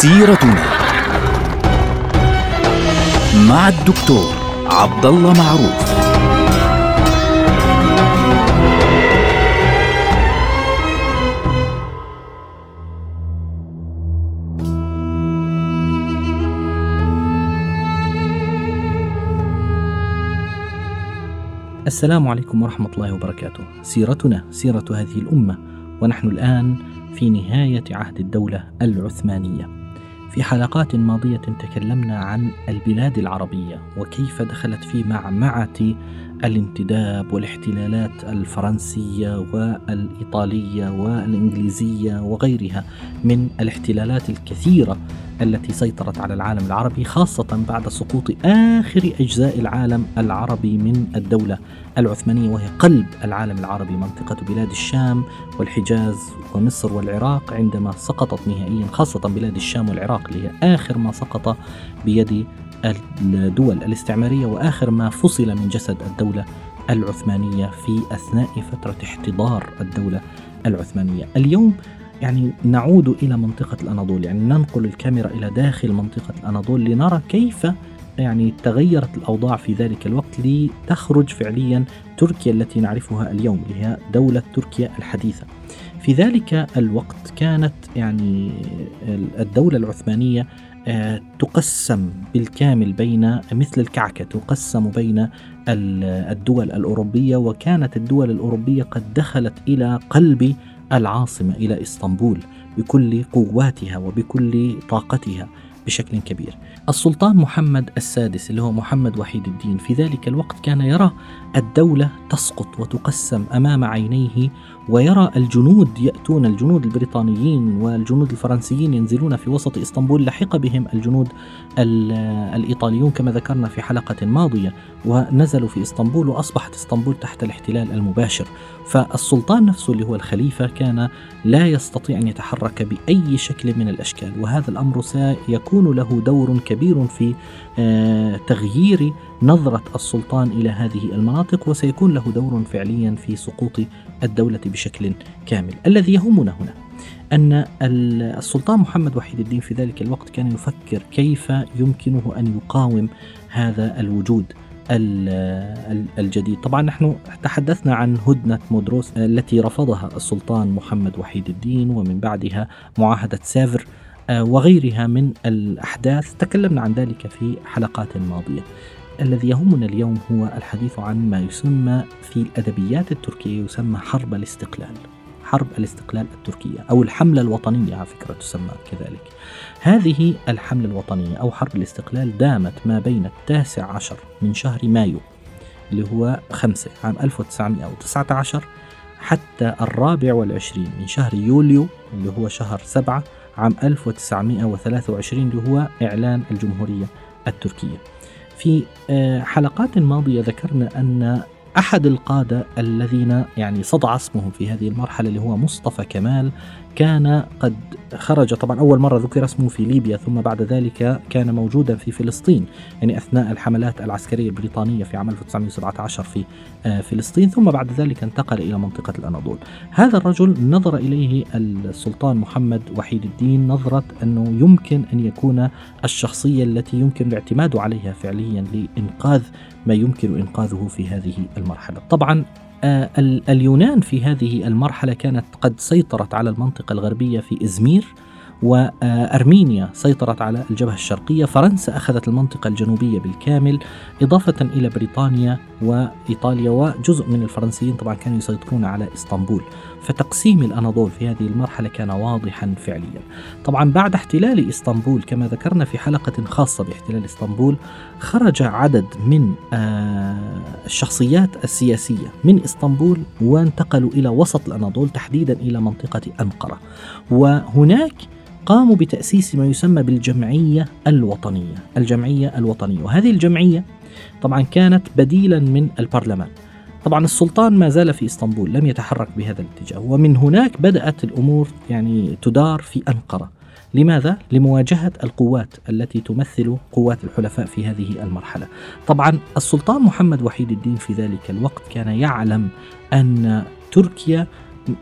سيرتنا مع الدكتور عبد الله معروف السلام عليكم ورحمة الله وبركاته. سيرتنا سيرة هذه الأمة، ونحن الآن في نهاية عهد الدولة العثمانية. في حلقات ماضية تكلمنا عن البلاد العربية وكيف دخلت في معمعة الانتداب والاحتلالات الفرنسية والإيطالية والإنجليزية وغيرها من الاحتلالات الكثيرة التي سيطرت على العالم العربي خاصة بعد سقوط آخر أجزاء العالم العربي من الدولة العثمانية وهي قلب العالم العربي منطقة بلاد الشام والحجاز ومصر والعراق عندما سقطت نهائيا خاصة بلاد الشام والعراق اللي هي آخر ما سقط بيد الدول الاستعمارية وآخر ما فصل من جسد الدولة العثمانية في أثناء فترة احتضار الدولة العثمانية. اليوم يعني نعود إلى منطقة الأناضول يعني ننقل الكاميرا إلى داخل منطقة الأناضول لنرى كيف يعني تغيرت الأوضاع في ذلك الوقت لتخرج فعليا تركيا التي نعرفها اليوم اللي هي دولة تركيا الحديثة. في ذلك الوقت كانت يعني الدولة العثمانية تقسم بالكامل بين مثل الكعكة تقسم بين الدول الأوروبية وكانت الدول الأوروبية قد دخلت إلى قلب العاصمة إلى إسطنبول بكل قواتها وبكل طاقتها بشكل كبير. السلطان محمد السادس اللي هو محمد وحيد الدين. في ذلك الوقت كان يرى الدولة تسقط وتقسم أمام عينيه ويرى الجنود يأتون الجنود البريطانيين والجنود الفرنسيين ينزلون في وسط إسطنبول لحق بهم الجنود الإيطاليون كما ذكرنا في حلقة ماضية. ونزلوا في إسطنبول وأصبحت إسطنبول تحت الاحتلال المباشر. فالسلطان نفسه اللي هو الخليفة كان لا يستطيع أن يتحرك بأي شكل من الأشكال. وهذا الأمر سيكون له دور كبير. في آه، تغيير نظرة السلطان إلى هذه المناطق وسيكون له دور فعليا في سقوط الدولة بشكل كامل. الذي يهمنا هنا أن السلطان محمد وحيد الدين في ذلك الوقت كان يفكر كيف يمكنه أن يقاوم هذا الوجود الجديد. طبعا نحن تحدثنا عن هدنة مودروس التي رفضها السلطان محمد وحيد الدين ومن بعدها معاهدة سافر آه، وغيرها من الأحداث. تكلمنا عن ذلك في حلقات ماضية. الذي يهمنا اليوم هو الحديث عن ما يسمى في الأدبيات التركية يسمى حرب الاستقلال. حرب الاستقلال التركية أو الحملة الوطنية على فكرة تسمى كذلك. هذه الحملة الوطنية أو حرب الاستقلال دامت ما بين التاسع عشر من شهر مايو اللي هو خمسة عام 1919 حتى الرابع والعشرين من شهر يوليو اللي هو شهر سبعة عام 1923 اللي هو إعلان الجمهورية التركية. في آه، حلقات ماضية ذكرنا أن أحد القادة الذين يعني صدع اسمهم في هذه المرحلة اللي هو مصطفى كمال كان قد خرج. طبعا أول مرة ذكر اسمه في ليبيا ثم بعد ذلك كان موجودا في فلسطين يعني أثناء الحملات العسكرية البريطانية في عام 1917 في آه، فلسطين ثم بعد ذلك انتقل إلى منطقة الأناضول. هذا الرجل نظر إليه السلطان محمد وحيد الدين نظرة أنه يمكن أن يكون الشخصية التي يمكن الاعتماد عليها فعليا لإنقاذ ما يمكن إنقاذه في هذه المرحلة. طبعا اليونان في هذه المرحلة كانت قد سيطرت على المنطقة الغربية في إزمير وأرمينيا سيطرت على الجبهة الشرقية فرنسا أخذت المنطقة الجنوبية بالكامل إضافة إلى بريطانيا وإيطاليا وجزء من الفرنسيين طبعا كانوا يسيطرون على إسطنبول. فتقسيم الأناضول في هذه المرحلة كان واضحا فعليا. طبعا بعد احتلال إسطنبول كما ذكرنا في حلقة خاصة باحتلال إسطنبول خرج عدد من آه، الشخصيات السياسية من إسطنبول وانتقلوا إلى وسط الأناضول تحديدا إلى منطقة أنقرة. وهناك قاموا بتأسيس ما يسمى بالجمعية الوطنية الجمعية الوطنية. وهذه الجمعية طبعا كانت بديلا من البرلمان. طبعا السلطان ما زال في إسطنبول لم يتحرك بهذا الاتجاه ومن هناك بدأت الأمور يعني تدار في أنقرة لماذا؟ لمواجهة القوات التي تمثل قوات الحلفاء في هذه المرحلة. طبعا السلطان محمد وحيد الدين في ذلك الوقت كان يعلم أن تركيا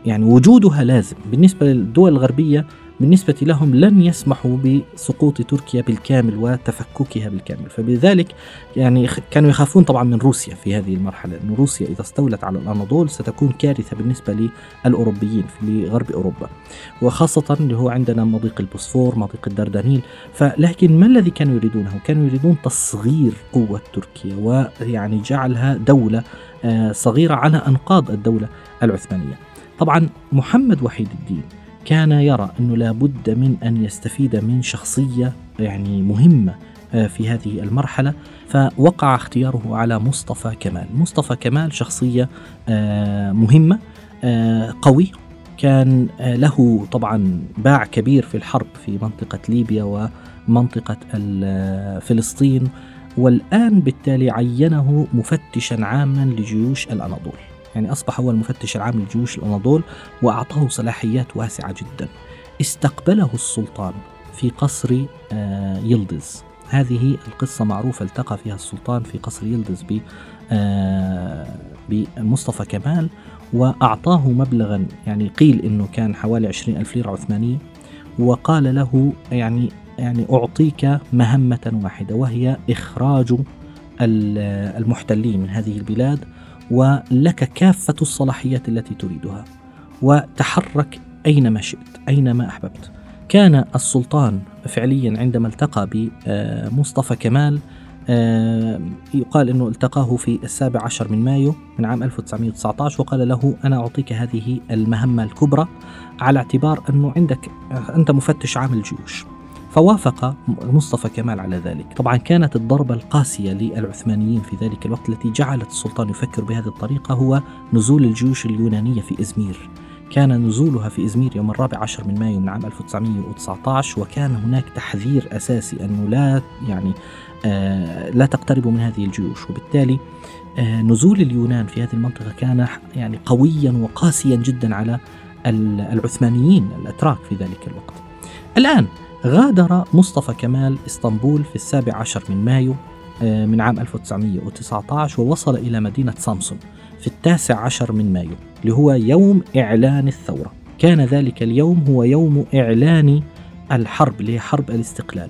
يعني وجودها لازم بالنسبة للدول الغربية بالنسبة لهم لن يسمحوا بسقوط تركيا بالكامل وتفككها بالكامل. فبذلك يعني كانوا يخافون طبعا من روسيا في هذه المرحلة أن روسيا إذا استولت على الأناضول ستكون كارثة بالنسبة للأوروبيين في غرب أوروبا. وخاصة اللي هو عندنا مضيق البوسفور مضيق الدردنيل. فلكن ما الذي كانوا يريدونه؟ كانوا يريدون تصغير قوة تركيا ويعني جعلها دولة آه، صغيرة على أنقاض الدولة العثمانية. طبعا محمد وحيد الدين كان يرى أنه لابد من أن يستفيد من شخصية يعني مهمة آه، في هذه المرحلة. فوقع اختياره على مصطفى كمال. مصطفى كمال شخصية آه، مهمة آه، قوي. كان له طبعا باع كبير في الحرب في منطقة ليبيا ومنطقة فلسطين والآن بالتالي عينه مفتشا عاما لجيوش الأناضول. يعني أصبح هو المفتش العام لجيوش الأناضول وأعطاه صلاحيات واسعة جدا. استقبله السلطان في قصر آه، يلدز. هذه القصة معروفة التقى فيها السلطان في قصر يلدز آه، بمصطفى كمال وأعطاه مبلغا يعني قيل أنه كان حوالي عشرين ألف ليرة عثمانية وقال له يعني يعني أعطيك مهمة واحدة وهي إخراج المحتلين من هذه البلاد ولك كافة الصلاحيات التي تريدها. وتحرك أينما شئت أينما أحببت. كان السلطان فعليا عندما التقى بمصطفى كمال آه، يقال أنه التقاه في السابع عشر من مايو من عام 1919 وقال له أنا أعطيك هذه المهمة الكبرى على اعتبار أنه عندك أنت مفتش عام الجيوش. فوافق مصطفى كمال على ذلك. طبعا كانت الضربة القاسية للعثمانيين في ذلك الوقت التي جعلت السلطان يفكر بهذه الطريقة هو نزول الجيوش اليونانية في إزمير. كان نزولها في إزمير يوم الرابع عشر من مايو من عام 1919 وكان هناك تحذير أساسي أنه لا يعني آه لا تقتربوا من هذه الجيوش. وبالتالي آه نزول اليونان في هذه المنطقة كان يعني قويا وقاسيا جدا على العثمانيين الأتراك في ذلك الوقت. الآن غادر مصطفى كمال إسطنبول في السابع عشر من مايو آه، من عام 1919 ووصل إلى مدينة سامسون في التاسع عشر من مايو اللي هو يوم إعلان الثورة. كان ذلك اليوم هو يوم إعلان الحرب اللي هي حرب الاستقلال.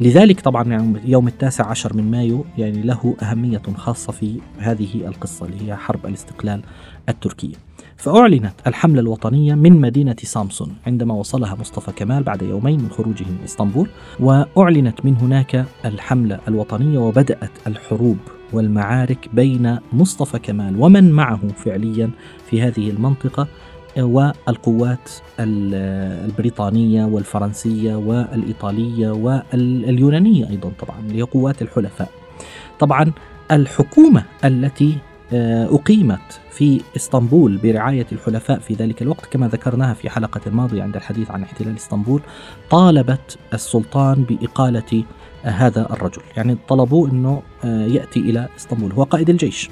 لذلك طبعا يوم التاسع عشر من مايو يعني له أهمية خاصة في هذه القصة اللي هي حرب الاستقلال التركية. فأعلنت الحملة الوطنية من مدينة سامسون عندما وصلها مصطفى كمال بعد يومين من خروجه من إسطنبول وأعلنت من هناك الحملة الوطنية وبدأت الحروب والمعارك بين مصطفى كمال ومن معه فعليا في هذه المنطقة والقوات البريطانية والفرنسية والإيطالية واليونانية أيضا طبعا هي قوات الحلفاء. طبعا الحكومة التي أقيمت في إسطنبول برعاية الحلفاء في ذلك الوقت كما ذكرناها في حلقة الماضية عند الحديث عن احتلال إسطنبول طالبت السلطان بإقالة هذا الرجل. يعني طلبوا أنه آه، يأتي إلى إسطنبول. هو قائد الجيش.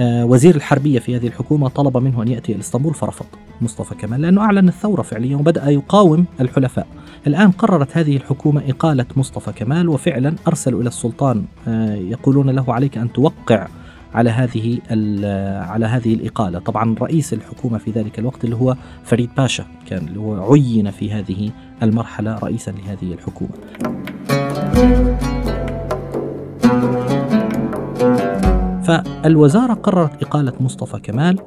آه، وزير الحربية في هذه الحكومة طلب منه أن يأتي إلى إسطنبول فرفض مصطفى كمال لأنه أعلن الثورة فعليا وبدأ يقاوم الحلفاء. الآن قررت هذه الحكومة إقالة مصطفى كمال وفعلا أرسلوا إلى السلطان يقولون له عليك أن توقع على هذه على هذه الإقالة. طبعا رئيس الحكومة في ذلك الوقت اللي هو فريد باشا كان اللي هو عين في هذه المرحلة رئيسا لهذه الحكومة. فالوزارة قررت إقالة مصطفى كمال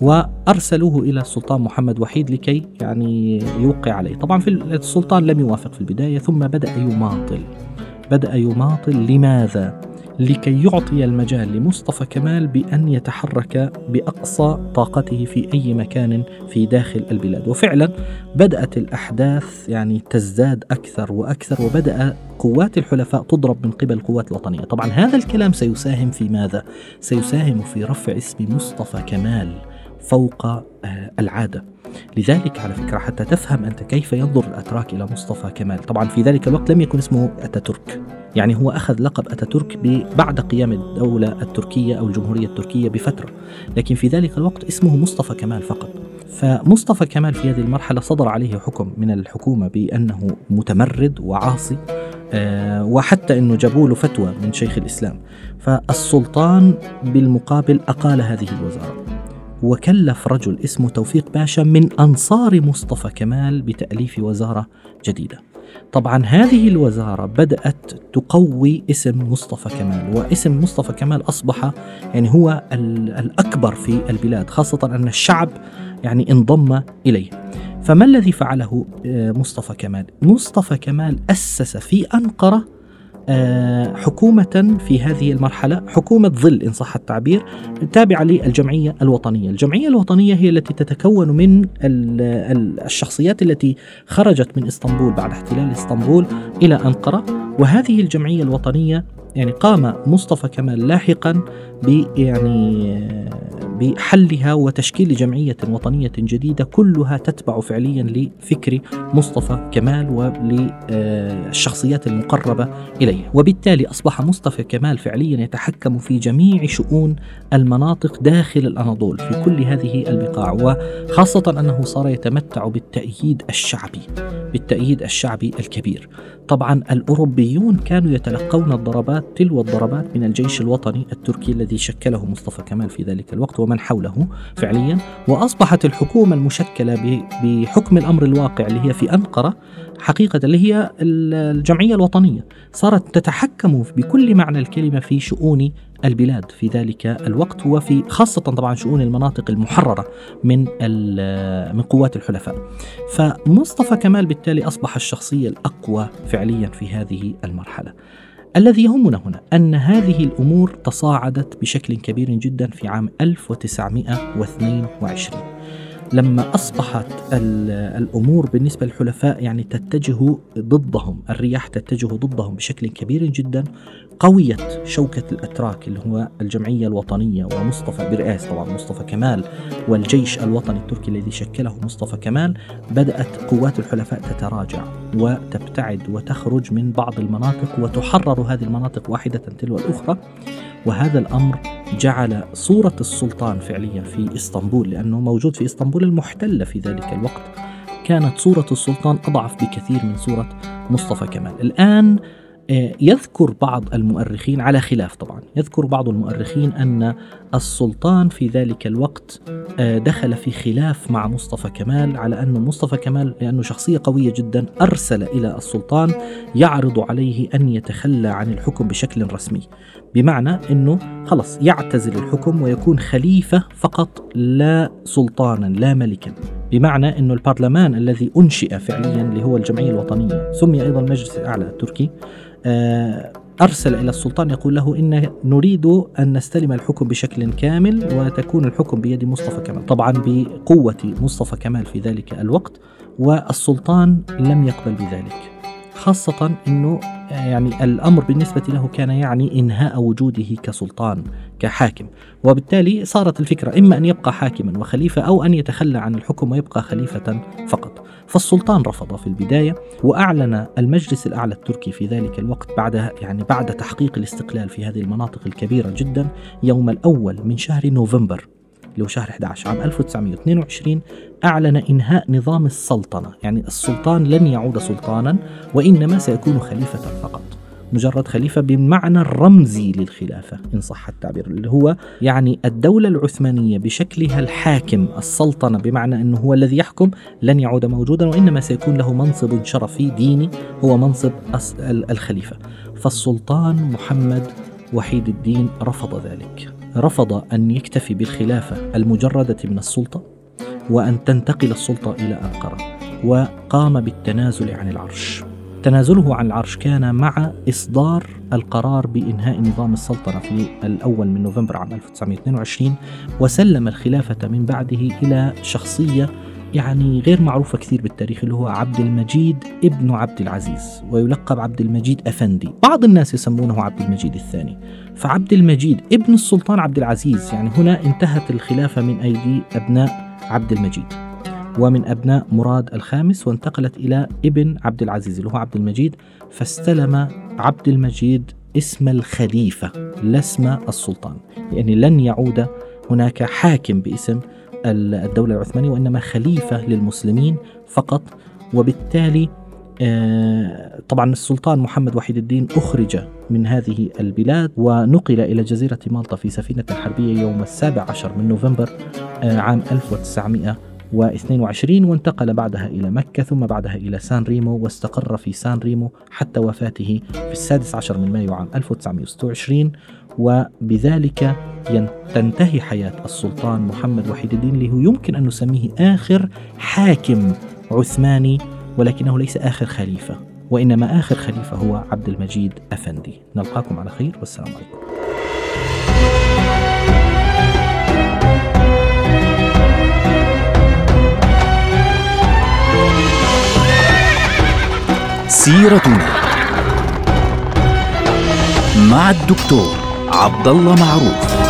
وأرسلوه إلى السلطان محمد وحيد لكي يعني يوقع عليه. طبعا في السلطان لم يوافق في البداية ثم بدأ يماطل. بدأ يماطل. لماذا؟ لكي يعطي المجال لمصطفى كمال بأن يتحرك بأقصى طاقته في أي مكان في داخل البلاد. وفعلا بدأت الأحداث يعني تزداد أكثر وأكثر وبدأ قوات الحلفاء تضرب من قبل القوات الوطنية. طبعا هذا الكلام سيساهم في ماذا؟ سيساهم في رفع اسم مصطفى كمال. فوق آه، العادة. لذلك على فكرة حتى تفهم أنت كيف ينظر الأتراك إلى مصطفى كمال. طبعا في ذلك الوقت لم يكن اسمه أتاتورك. يعني هو أخذ لقب أتاتورك بعد قيام الدولة التركية أو الجمهورية التركية بفترة. لكن في ذلك الوقت اسمه مصطفى كمال فقط. فمصطفى كمال في هذه المرحلة صدر عليه حكم من الحكومة بأنه متمرد وعاصي آه، وحتى إنه جابوا له فتوى من شيخ الإسلام. فالسلطان بالمقابل أقال هذه الوزارة. وكلف رجل اسمه توفيق باشا من أنصار مصطفى كمال بتأليف وزارة جديدة طبعا هذه الوزارة بدأت تقوي اسم مصطفى كمال واسم مصطفى كمال أصبح يعني هو الأكبر في البلاد خاصة أن الشعب يعني انضم إليه فما الذي فعله آه، مصطفى كمال؟ مصطفى كمال أسس في أنقرة حكومة في هذه المرحلة حكومة ظل إن صح التعبير تابعة للجمعية الوطنية. الجمعية الوطنية هي التي تتكون من الشخصيات التي خرجت من إسطنبول بعد احتلال إسطنبول إلى أنقرة وهذه الجمعية الوطنية يعني قام مصطفى كمال لاحقا يعني بحلها وتشكيل جمعية وطنية جديدة كلها تتبع فعليا لفكر مصطفى كمال وللشخصيات المقربة إليه. وبالتالي أصبح مصطفى كمال فعليا يتحكم في جميع شؤون المناطق داخل الأناضول في كل هذه البقاع وخاصة أنه صار يتمتع بالتأييد الشعبي بالتأييد الشعبي الكبير. طبعا الأوروبيون كانوا يتلقون الضربات تلو الضربات من الجيش الوطني التركي الذي شكله مصطفى كمال في ذلك الوقت ومن حوله فعليا وأصبحت الحكومة المشكلة بحكم الأمر الواقع اللي هي في أنقرة حقيقة اللي هي الجمعية الوطنية صارت تتحكم بكل معنى الكلمة في شؤون البلاد في ذلك الوقت وفي خاصة طبعا شؤون المناطق المحررة من من قوات الحلفاء. فمصطفى كمال بالتالي أصبح الشخصية الأقوى فعليا في هذه المرحلة. الذي يهمنا هنا أن هذه الأمور تصاعدت بشكل كبير جدا في عام 1922 لما أصبحت الأمور بالنسبة للحلفاء يعني تتجه ضدهم الرياح تتجه ضدهم بشكل كبير جدا. قويت شوكة الأتراك اللي هو الجمعية الوطنية ومصطفى برئاسة طبعا مصطفى كمال والجيش الوطني التركي الذي شكله مصطفى كمال بدأت قوات الحلفاء تتراجع وتبتعد وتخرج من بعض المناطق وتحرر هذه المناطق واحدة تلو الأخرى. وهذا الأمر جعل صورة السلطان فعليا في إسطنبول لأنه موجود في إسطنبول المحتلة في ذلك الوقت. كانت صورة السلطان أضعف بكثير من صورة مصطفى كمال. الآن آه، يذكر بعض المؤرخين على خلاف طبعا. يذكر بعض المؤرخين أن السلطان في ذلك الوقت آه، دخل في خلاف مع مصطفى كمال على أن مصطفى كمال لأنه شخصية قوية جدا أرسل إلى السلطان يعرض عليه أن يتخلى عن الحكم بشكل رسمي. بمعنى أنه خلص يعتزل الحكم ويكون خليفة فقط لا سلطانا لا ملكا. بمعنى أن البرلمان الذي أنشئ فعليا اللي هو الجمعية الوطنية سمي أيضا المجلس الأعلى التركي آه، أرسل إلى السلطان يقول له إن نريد أن نستلم الحكم بشكل كامل وتكون الحكم بيد مصطفى كمال. طبعا بقوة مصطفى كمال في ذلك الوقت والسلطان لم يقبل بذلك. خاصة أنه يعني الأمر بالنسبة له كان يعني إنهاء وجوده كسلطان كحاكم. وبالتالي صارت الفكرة إما أن يبقى حاكما وخليفة أو أن يتخلى عن الحكم ويبقى خليفة فقط. فالسلطان رفض في البداية وأعلن المجلس الأعلى التركي في ذلك الوقت بعد يعني بعد تحقيق الاستقلال في هذه المناطق الكبيرة جدا يوم الأول من شهر نوفمبر. اللي هو شهر 11 عام 1922 أعلن إنهاء نظام السلطنة. يعني السلطان لن يعود سلطانا وإنما سيكون خليفة فقط. مجرد خليفة بالمعنى الرمزي للخلافة إن صح التعبير. اللي هو يعني الدولة العثمانية بشكلها الحاكم السلطنة بمعنى أنه هو الذي يحكم لن يعود موجودا وإنما سيكون له منصب شرفي ديني هو منصب الخليفة. فالسلطان محمد وحيد الدين رفض ذلك. رفض أن يكتفي بالخلافة المجردة من السلطة وأن تنتقل السلطة إلى أنقرة وقام بالتنازل عن العرش. تنازله عن العرش كان مع إصدار القرار بإنهاء نظام السلطنة في الأول من نوفمبر عام 1922 وسلم الخلافة من بعده إلى شخصية يعني غير معروفة كثير بالتاريخ اللي هو عبد المجيد ابن عبد العزيز ويلقب عبد المجيد أفندي. بعض الناس يسمونه عبد المجيد الثاني. فعبد المجيد ابن السلطان عبد العزيز يعني هنا انتهت الخلافة من أيدي أبناء عبد المجيد. ومن أبناء مراد الخامس وانتقلت إلى ابن عبد العزيز اللي هو عبد المجيد. فاستلم عبد المجيد اسم الخليفة لا اسم السلطان. يعني لن يعود هناك حاكم باسم الدولة العثمانية وإنما خليفة للمسلمين فقط. وبالتالي آه، طبعا السلطان محمد وحيد الدين أخرج من هذه البلاد ونقل إلى جزيرة مالطا في سفينة حربية يوم السابع عشر من نوفمبر آه، عام 1922 وانتقل بعدها إلى مكة ثم بعدها إلى سان ريمو واستقر في سان ريمو حتى وفاته في السادس عشر من مايو عام 1926 وبذلك تنتهي حياة السلطان محمد وحيد الدين اللي هو يمكن أن نسميه آخر حاكم عثماني ولكنه ليس آخر خليفة وإنما آخر خليفة هو عبد المجيد أفندي. نلقاكم على خير والسلام عليكم. سيرتنا مع الدكتور عبد الله معروف.